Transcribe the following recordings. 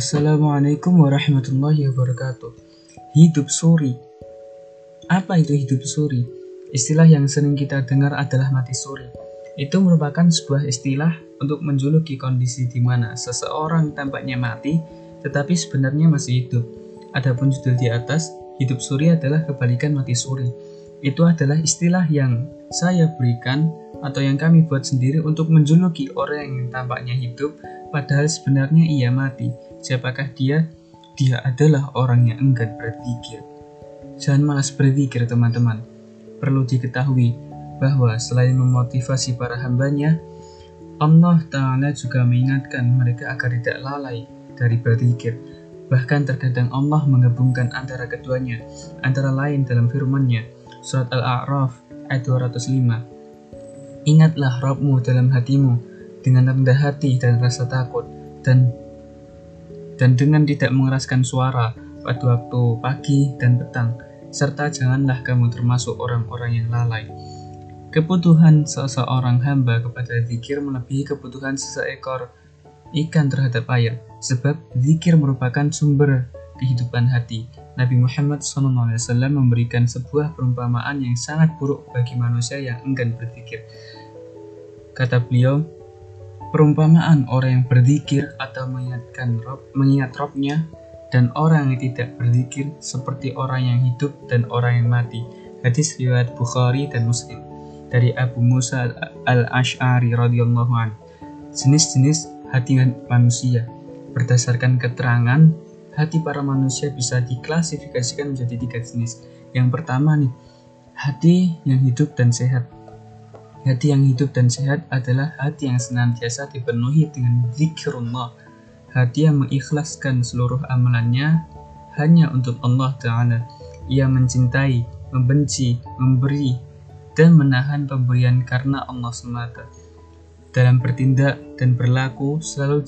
Assalamualaikum warahmatullahi wabarakatuh. Hidup suri. Apa itu hidup suri? Istilah yang sering kita dengar adalah mati suri. Itu merupakan sebuah istilah untuk menjuluki kondisi di mana seseorang tampaknya mati, tetapi sebenarnya masih hidup. Adapun judul di atas, hidup suri adalah kebalikan mati suri. Itu adalah istilah yang saya berikan atau yang kami buat sendiri untuk menjuluki orang yang tampaknya hidup, padahal sebenarnya ia mati. Siapakah dia? Dia adalah orang yang enggan berpikir. Jangan malas berpikir teman-teman. Perlu diketahui bahwa selain memotivasi para hambanya, Allah Ta'ala juga mengingatkan mereka agar tidak lalai dari berpikir. Bahkan terkadang Allah menggabungkan antara keduanya, antara lain dalam firman-Nya, Surat Al-A'raf ayat 205. Ingatlah Rabbmu dalam hatimu dengan rendah hati dan rasa takut, dan dan dengan tidak mengeraskan suara pada waktu pagi dan petang, serta janganlah kamu termasuk orang-orang yang lalai. Kebutuhan seseorang hamba kepada zikir melebihi kebutuhan seseekor ikan terhadap air, sebab zikir merupakan sumber kehidupan hati. Nabi Muhammad SAW memberikan sebuah perumpamaan yang sangat buruk bagi manusia yang enggan berzikir. Kata beliau, Perumpamaan orang yang berzikir atau mengingatkan Rob, mengingat Robnya dan orang yang tidak berzikir seperti orang yang hidup dan orang yang mati. Hadis riwayat Bukhari dan Muslim dari Abu Musa al-Ash'ari radhiyallahu an. Jenis-jenis hati manusia berdasarkan keterangan hati para manusia bisa diklasifikasikan menjadi tiga jenis. Yang pertama nih, hati yang hidup dan sehat. Hati yang hidup dan sehat adalah hati yang senantiasa dipenuhi dengan zikrullah. Hati yang mengikhlaskan seluruh amalannya hanya untuk Allah Ta'ala. Ia mencintai, membenci, memberi, dan menahan pemberian karena Allah semata. Dalam bertindak dan berlaku selalu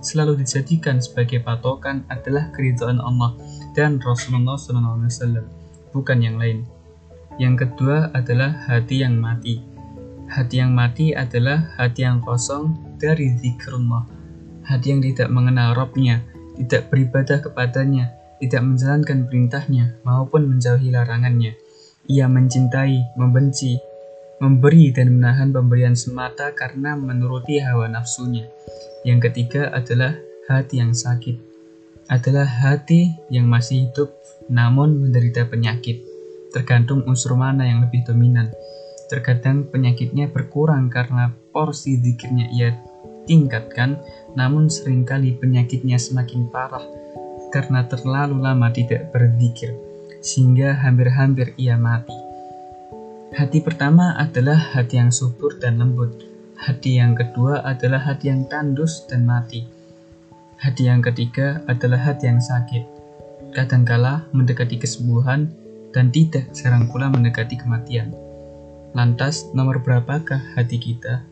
selalu dijadikan sebagai patokan adalah keridhaan Allah dan Rasulullah SAW, bukan yang lain. Yang kedua adalah hati yang mati Hati yang mati adalah hati yang kosong dari zikrullah. Hati yang tidak mengenal Robnya, tidak beribadah kepadanya, tidak menjalankan perintahnya, maupun menjauhi larangannya. Ia mencintai, membenci, memberi dan menahan pemberian semata karena menuruti hawa nafsunya. Yang ketiga adalah hati yang sakit. Adalah hati yang masih hidup namun menderita penyakit. Tergantung unsur mana yang lebih dominan. Terkadang penyakitnya berkurang karena porsi zikirnya ia tingkatkan, namun sering kali penyakitnya semakin parah karena terlalu lama tidak berzikir, sehingga hampir-hampir ia mati. Hati pertama adalah hati yang subur dan lembut. Hati yang kedua adalah hati yang tandus dan mati. Hati yang ketiga adalah hati yang sakit. Kadangkala mendekati kesembuhan dan tidak jarang pula mendekati kematian. Lantas, nomor berapakah hati kita?